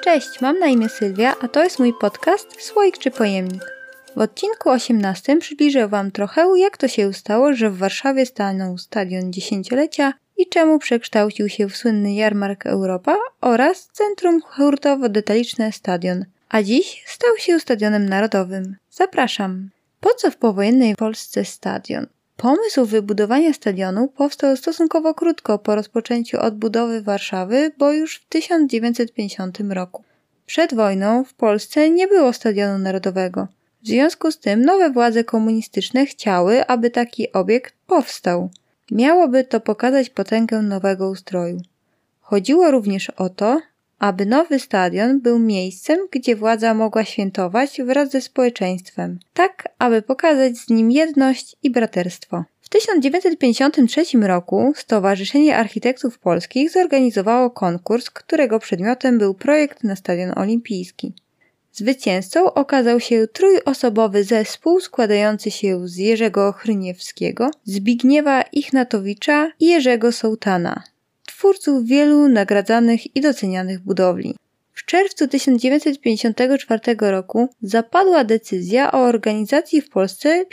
Cześć, mam na imię Sylwia, a to jest mój podcast Słoik czy Pojemnik. W odcinku 18 przybliżę Wam trochę, jak to się stało, że w Warszawie stanął stadion dziesięciolecia i czemu przekształcił się w słynny jarmark Europa oraz Centrum Hurtowo-Detaliczne Stadion, a dziś stał się stadionem narodowym. Zapraszam! Po co w powojennej Polsce stadion? Pomysł wybudowania stadionu powstał stosunkowo krótko po rozpoczęciu odbudowy Warszawy, bo już w 1950 roku. Przed wojną w Polsce nie było stadionu narodowego. W związku z tym nowe władze komunistyczne chciały, aby taki obiekt powstał. Miałoby to pokazać potęgę nowego ustroju. Chodziło również o to, aby nowy stadion był miejscem, gdzie władza mogła świętować wraz ze społeczeństwem, tak aby pokazać z nim jedność i braterstwo. W 1953 roku Stowarzyszenie Architektów Polskich zorganizowało konkurs, którego przedmiotem był projekt na Stadion Olimpijski. Zwycięzcą okazał się trójosobowy zespół składający się z Jerzego Chryniewskiego, Zbigniewa Ichnatowicza i Jerzego Sołtana, twórców wielu nagradzanych i docenianych budowli. W czerwcu 1954 roku zapadła decyzja o organizacji w Polsce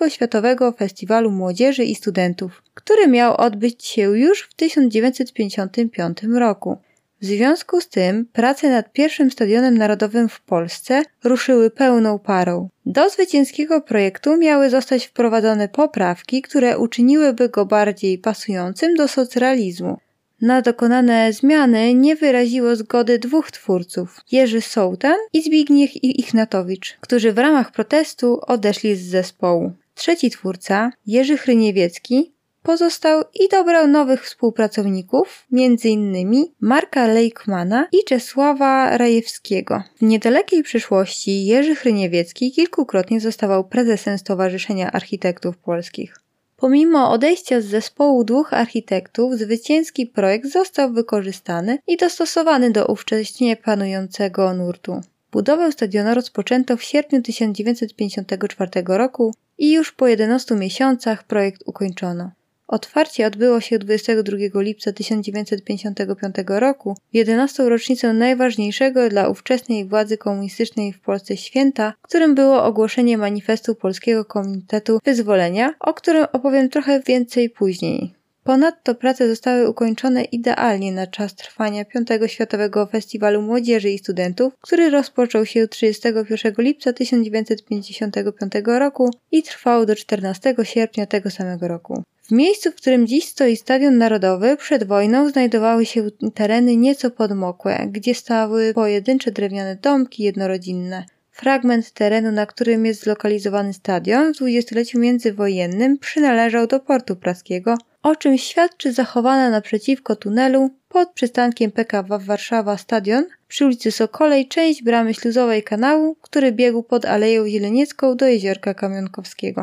V Światowego Festiwalu Młodzieży i Studentów, który miał odbyć się już w 1955 roku. W związku z tym prace nad pierwszym stadionem narodowym w Polsce ruszyły pełną parą. Do zwycięskiego projektu miały zostać wprowadzone poprawki, które uczyniłyby go bardziej pasującym do socrealizmu. Na dokonane zmiany nie wyraziło zgody dwóch twórców, Jerzy Sołtan i Zbigniew Ichnatowicz, którzy w ramach protestu odeszli z zespołu. Trzeci twórca, Jerzy Chryniewiecki, pozostał i dobrał nowych współpracowników, m.in. Marka Lejkmana i Czesława Rajewskiego. W niedalekiej przyszłości Jerzy Chryniewiecki kilkukrotnie zostawał prezesem Stowarzyszenia Architektów Polskich. Pomimo odejścia z zespołu dwóch architektów, zwycięski projekt został wykorzystany i dostosowany do ówcześnie panującego nurtu. Budowę stadionu rozpoczęto w sierpniu 1954 roku i już po 11 miesiącach projekt ukończono. Otwarcie odbyło się 22 lipca 1955 roku, w 11. rocznicę najważniejszego dla ówczesnej władzy komunistycznej w Polsce święta, którym było ogłoszenie manifestu Polskiego Komitetu Wyzwolenia, o którym opowiem trochę więcej później. Ponadto prace zostały ukończone idealnie na czas trwania V Światowego Festiwalu Młodzieży i Studentów, który rozpoczął się 31 lipca 1955 roku i trwał do 14 sierpnia tego samego roku. W miejscu, w którym dziś stoi Stadion Narodowy, przed wojną znajdowały się tereny nieco podmokłe, gdzie stały pojedyncze drewniane domki jednorodzinne. Fragment terenu, na którym jest zlokalizowany stadion w dwudziestoleciu międzywojennym przynależał do portu praskiego, o czym świadczy zachowana naprzeciwko tunelu pod przystankiem PKW Warszawa Stadion przy ulicy Sokolej część bramy śluzowej kanału, który biegł pod Aleją Zieleniecką do Jeziorka Kamionkowskiego.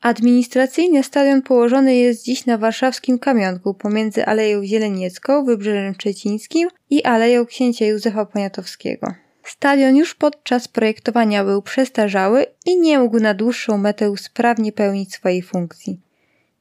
Administracyjnie stadion położony jest dziś na warszawskim Kamionku pomiędzy Aleją Zieleniecką, Wybrzeżem Szczecińskim i Aleją Księcia Józefa Poniatowskiego. Stadion już podczas projektowania był przestarzały i nie mógł na dłuższą metę sprawnie pełnić swojej funkcji.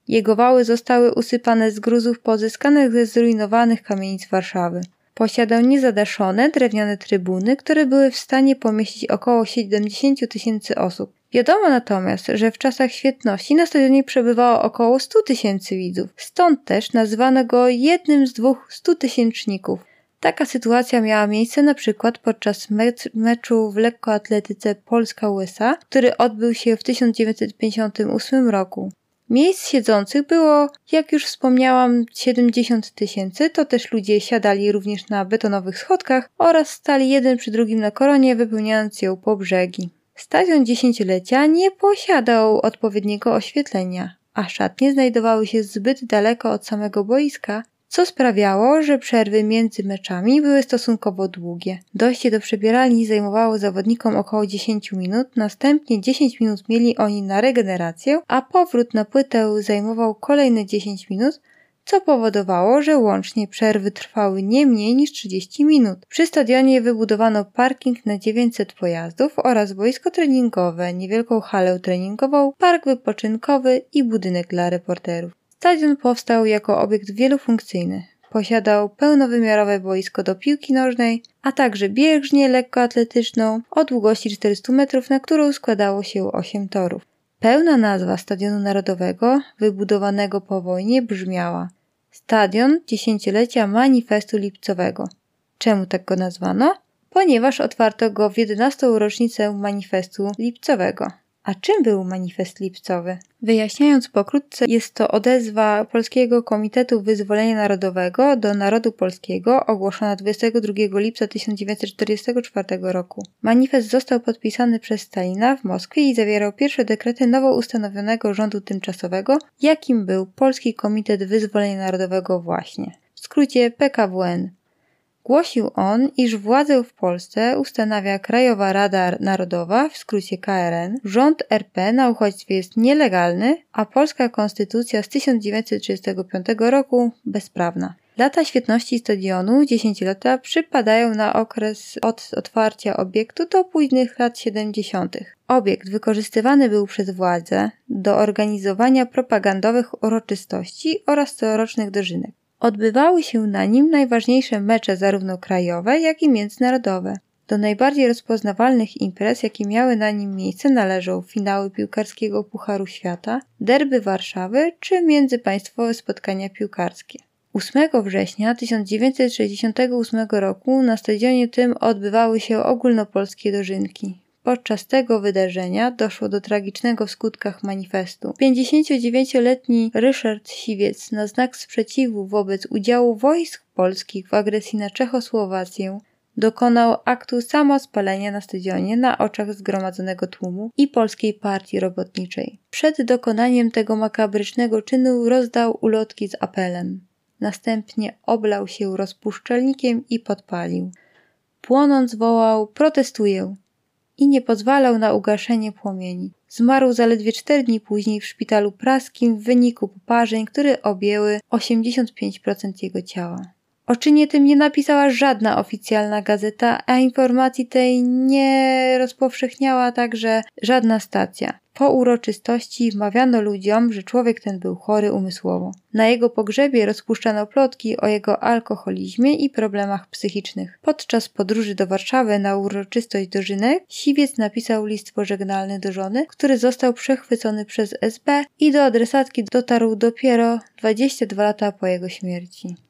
Jego wały zostały usypane z gruzów pozyskanych ze zrujnowanych kamienic Warszawy. Posiadał niezadaszone drewniane trybuny, które były w stanie pomieścić około 70 tysięcy osób. Wiadomo natomiast, że w czasach świetności na stadionie przebywało około 100 tysięcy widzów, stąd też nazwano go jednym z dwóch stutysięczników. Taka sytuacja miała miejsce na przykład podczas meczu w lekkoatletyce Polska-USA, który odbył się w 1958 roku. Miejsc siedzących było, jak już wspomniałam, 70 tysięcy, to też ludzie siadali również na betonowych schodkach oraz stali jeden przy drugim na koronie, wypełniając ją po brzegi. Stadion dziesięciolecia nie posiadał odpowiedniego oświetlenia, a szatnie znajdowały się zbyt daleko od samego boiska, co sprawiało, że przerwy między meczami były stosunkowo długie. Dojście do przebieralni zajmowało zawodnikom około 10 minut, następnie 10 minut mieli oni na regenerację, a powrót na płytę zajmował kolejne 10 minut, co powodowało, że łącznie przerwy trwały nie mniej niż 30 minut. Przy stadionie wybudowano parking na 900 pojazdów oraz boisko treningowe, niewielką halę treningową, park wypoczynkowy i budynek dla reporterów. Stadion powstał jako obiekt wielofunkcyjny. Posiadał pełnowymiarowe boisko do piłki nożnej, a także bieżnię lekkoatletyczną o długości 400 metrów, na którą składało się 8 torów. Pełna nazwa Stadionu Narodowego, wybudowanego po wojnie, brzmiała Stadion Dziesięciolecia Manifestu Lipcowego. Czemu tak go nazwano? Ponieważ otwarto go w 11. rocznicę Manifestu Lipcowego. A czym był manifest lipcowy? Wyjaśniając pokrótce, jest to odezwa Polskiego Komitetu Wyzwolenia Narodowego do narodu polskiego ogłoszona 22 lipca 1944 roku. Manifest został podpisany przez Stalina w Moskwie i zawierał pierwsze dekrety nowo ustanowionego rządu tymczasowego, jakim był Polski Komitet Wyzwolenia Narodowego właśnie. W skrócie PKWN. Głosił on, iż władzę w Polsce ustanawia Krajowa Rada Narodowa, w skrócie KRN. Rząd RP na uchodźstwie jest nielegalny, a polska konstytucja z 1935 roku bezprawna. Lata świetności stadionu, 10 lata, przypadają na okres od otwarcia obiektu do późnych lat 70. Obiekt wykorzystywany był przez władze do organizowania propagandowych uroczystości oraz corocznych dożynek. Odbywały się na nim najważniejsze mecze zarówno krajowe, jak i międzynarodowe. Do najbardziej rozpoznawalnych imprez, jakie miały na nim miejsce, należą finały piłkarskiego Pucharu Świata, derby Warszawy czy międzypaństwowe spotkania piłkarskie. 8 września 1968 roku na stadionie tym odbywały się ogólnopolskie dożynki. Podczas tego wydarzenia doszło do tragicznego w skutkach manifestu. 59-letni Ryszard Siwiec na znak sprzeciwu wobec udziału wojsk polskich w agresji na Czechosłowację dokonał aktu samospalenia na stadionie na oczach zgromadzonego tłumu i Polskiej Partii Robotniczej. Przed dokonaniem tego makabrycznego czynu rozdał ulotki z apelem. Następnie oblał się rozpuszczalnikiem i podpalił. Płonąc wołał: Protestuję! I nie pozwalał na ugaszenie płomieni. Zmarł zaledwie cztery dni później w szpitalu praskim w wyniku poparzeń, które objęły 85% jego ciała. O czynie tym nie napisała żadna oficjalna gazeta, a informacji tej nie rozpowszechniała także żadna stacja. Po uroczystości wmawiano ludziom, że człowiek ten był chory umysłowo. Na jego pogrzebie rozpuszczano plotki o jego alkoholizmie i problemach psychicznych. Podczas podróży do Warszawy na uroczystość dożynek Siwiec napisał list pożegnalny do żony, który został przechwycony przez SB i do adresatki dotarł dopiero 22 lata po jego śmierci.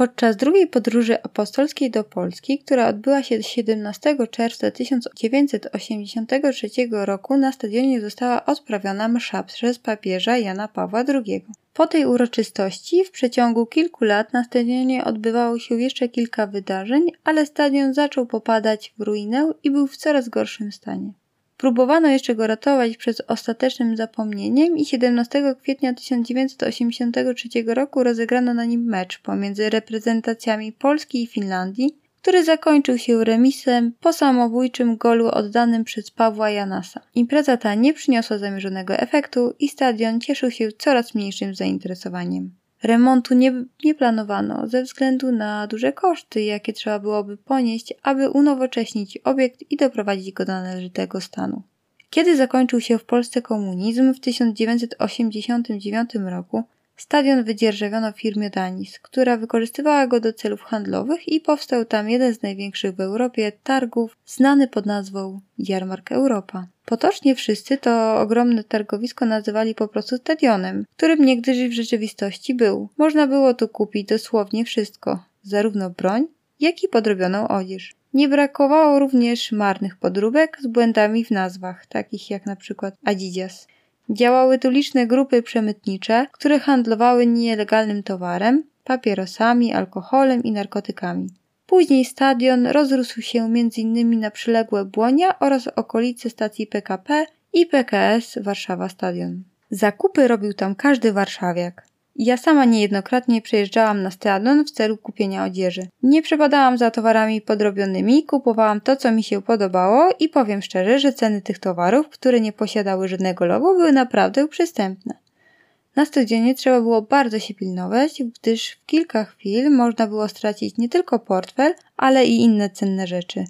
Podczas drugiej podróży apostolskiej do Polski, która odbyła się 17 czerwca 1983 roku, na stadionie została odprawiona msza przez papieża Jana Pawła II. Po tej uroczystości w przeciągu kilku lat na stadionie odbywało się jeszcze kilka wydarzeń, ale stadion zaczął popadać w ruinę i był w coraz gorszym stanie. Próbowano jeszcze go ratować przed ostatecznym zapomnieniem i 17 kwietnia 1983 roku rozegrano na nim mecz pomiędzy reprezentacjami Polski i Finlandii, który zakończył się remisem po samobójczym golu oddanym przez Pawła Janasa. Impreza ta nie przyniosła zamierzonego efektu i stadion cieszył się coraz mniejszym zainteresowaniem. Remontu nie, nie planowano ze względu na duże koszty, jakie trzeba byłoby ponieść, aby unowocześnić obiekt i doprowadzić go do należytego stanu. Kiedy zakończył się w Polsce komunizm w 1989 roku, Stadion wydzierżawiono firmie Danis, która wykorzystywała go do celów handlowych i powstał tam jeden z największych w Europie targów, znany pod nazwą Jarmark Europa. Potocznie wszyscy to ogromne targowisko nazywali po prostu stadionem, którym niegdyś w rzeczywistości był. Można było tu kupić dosłownie wszystko, zarówno broń, jak i podrobioną odzież. Nie brakowało również marnych podróbek z błędami w nazwach, takich jak na przykład Adidas. Działały tu liczne grupy przemytnicze, które handlowały nielegalnym towarem, papierosami, alkoholem i narkotykami. Później stadion rozrósł się m.in. na przyległe Błonia oraz okolice stacji PKP i PKS Warszawa Stadion. Zakupy robił tam każdy warszawiak. Ja sama niejednokrotnie przejeżdżałam na stadion w celu kupienia odzieży. Nie przepadałam za towarami podrobionymi, kupowałam to, co mi się podobało i powiem szczerze, że ceny tych towarów, które nie posiadały żadnego logo, były naprawdę przystępne. Na stadionie trzeba było bardzo się pilnować, gdyż w kilka chwil można było stracić nie tylko portfel, ale i inne cenne rzeczy.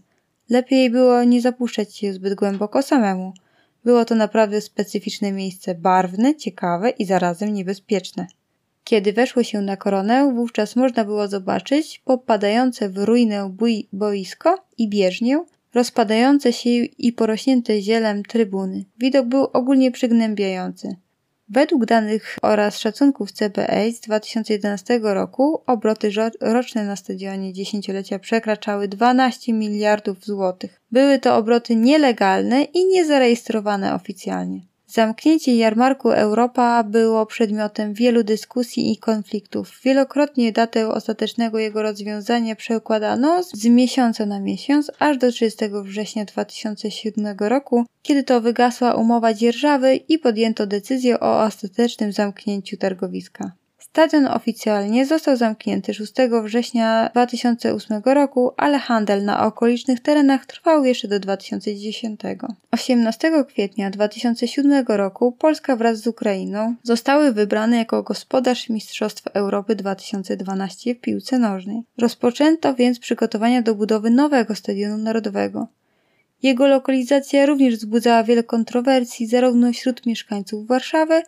Lepiej było nie zapuszczać się zbyt głęboko samemu. Było to naprawdę specyficzne miejsce, barwne, ciekawe i zarazem niebezpieczne. Kiedy weszło się na koronę, wówczas można było zobaczyć popadające w ruinę boisko i bieżnię, rozpadające się i porośnięte zielem trybuny. Widok był ogólnie przygnębiający. Według danych oraz szacunków CBA z 2011 roku obroty roczne na stadionie dziesięciolecia przekraczały 12 miliardów złotych. Były to obroty nielegalne i niezarejestrowane oficjalnie. Zamknięcie jarmarku Europa było przedmiotem wielu dyskusji i konfliktów. Wielokrotnie datę ostatecznego jego rozwiązania przekładano z miesiąca na miesiąc, aż do 30 września 2007 roku, kiedy to wygasła umowa dzierżawy i podjęto decyzję o ostatecznym zamknięciu targowiska. Stadion oficjalnie został zamknięty 6 września 2008 roku, ale handel na okolicznych terenach trwał jeszcze do 2010. 18 kwietnia 2007 roku Polska wraz z Ukrainą zostały wybrane jako gospodarz Mistrzostw Europy 2012 w piłce nożnej. Rozpoczęto więc przygotowania do budowy nowego stadionu narodowego. Jego lokalizacja również wzbudzała wiele kontrowersji zarówno wśród mieszkańców Warszawy,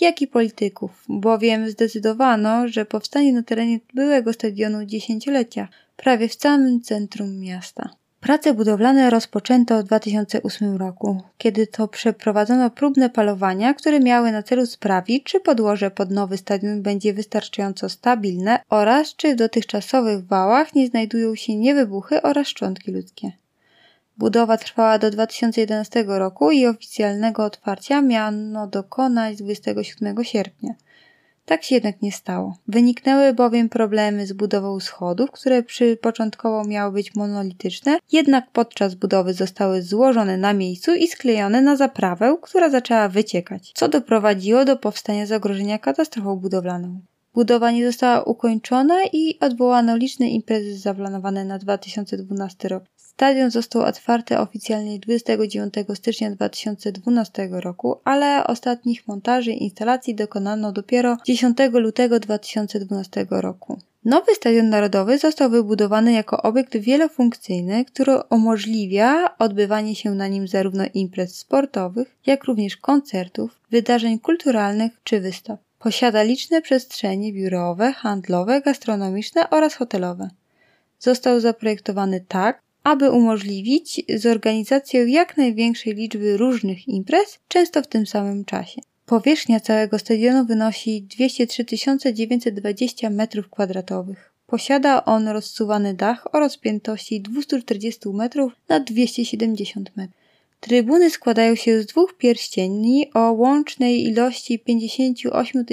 jak i polityków, bowiem zdecydowano, że powstanie na terenie byłego stadionu dziesięciolecia, prawie w samym centrum miasta. Prace budowlane rozpoczęto w 2008 roku, kiedy to przeprowadzono próbne palowania, które miały na celu sprawdzić, czy podłoże pod nowy stadion będzie wystarczająco stabilne oraz czy w dotychczasowych wałach nie znajdują się niewybuchy oraz szczątki ludzkie. Budowa trwała do 2011 roku i oficjalnego otwarcia miano dokonać 27 sierpnia. Tak się jednak nie stało. Wyniknęły bowiem problemy z budową schodów, które przy początkowo miały być monolityczne, jednak podczas budowy zostały złożone na miejscu i sklejone na zaprawę, która zaczęła wyciekać, co doprowadziło do powstania zagrożenia katastrofą budowlaną. Budowa nie została ukończona i odwołano liczne imprezy zaplanowane na 2012 rok. Stadion został otwarty oficjalnie 29 stycznia 2012 roku, ale ostatnich montaży i instalacji dokonano dopiero 10 lutego 2012 roku. Nowy Stadion Narodowy został wybudowany jako obiekt wielofunkcyjny, który umożliwia odbywanie się na nim zarówno imprez sportowych, jak również koncertów, wydarzeń kulturalnych czy wystaw. Posiada liczne przestrzenie biurowe, handlowe, gastronomiczne oraz hotelowe. Został zaprojektowany tak, aby umożliwić zorganizację jak największej liczby różnych imprez, często w tym samym czasie. Powierzchnia całego stadionu wynosi 203 920 m2. Posiada on rozsuwany dach o rozpiętości 240 m na 270 m. Trybuny składają się z dwóch pierścieni o łącznej ilości 58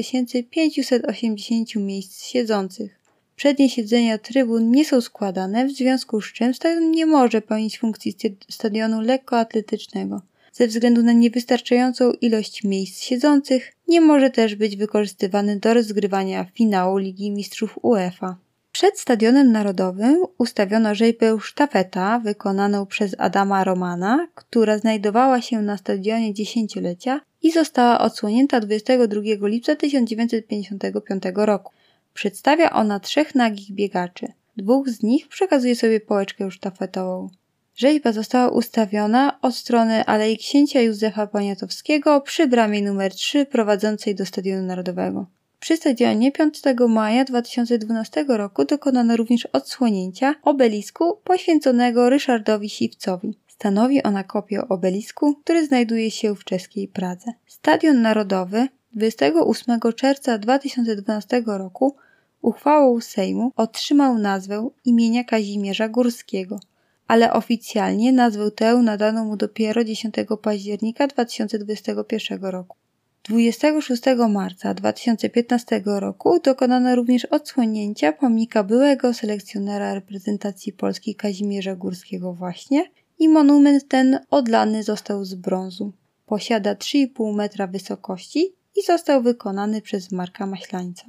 580 miejsc siedzących. Przednie siedzenia trybun nie są składane, w związku z czym stadion nie może pełnić funkcji stadionu lekkoatletycznego. Ze względu na niewystarczającą ilość miejsc siedzących, nie może też być wykorzystywany do rozgrywania finału Ligi Mistrzów UEFA. Przed Stadionem Narodowym ustawiono rzeźbę sztafeta wykonaną przez Adama Romana, która znajdowała się na stadionie dziesięciolecia i została odsłonięta 22 lipca 1955 roku. Przedstawia ona trzech nagich biegaczy. Dwóch z nich przekazuje sobie pałeczkę sztafetową. Rzeźba została ustawiona od strony Alei Księcia Józefa Poniatowskiego przy bramie numer 3 prowadzącej do Stadionu Narodowego. Przy stadionie 5 maja 2012 roku dokonano również odsłonięcia obelisku poświęconego Ryszardowi Siwcowi. Stanowi ona kopię obelisku, który znajduje się w czeskiej Pradze. Stadion Narodowy 28 czerwca 2012 roku uchwałą Sejmu otrzymał nazwę imienia Kazimierza Górskiego, ale oficjalnie nazwę tę nadano mu dopiero 10 października 2021 roku. 26 marca 2015 roku dokonano również odsłonięcia pomnika byłego selekcjonera reprezentacji Polski Kazimierza Górskiego właśnie i monument ten odlany został z brązu. Posiada 3,5 metra wysokości i został wykonany przez Marka Maślańca.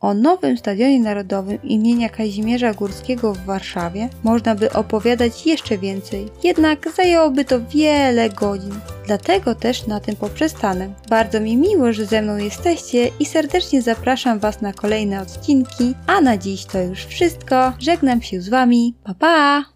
O nowym Stadionie Narodowym imienia Kazimierza Górskiego w Warszawie można by opowiadać jeszcze więcej, jednak zajęłoby to wiele godzin. Dlatego też na tym poprzestanę. Bardzo mi miło, że ze mną jesteście i serdecznie zapraszam Was na kolejne odcinki, a na dziś to już wszystko. Żegnam się z Wami. Pa pa!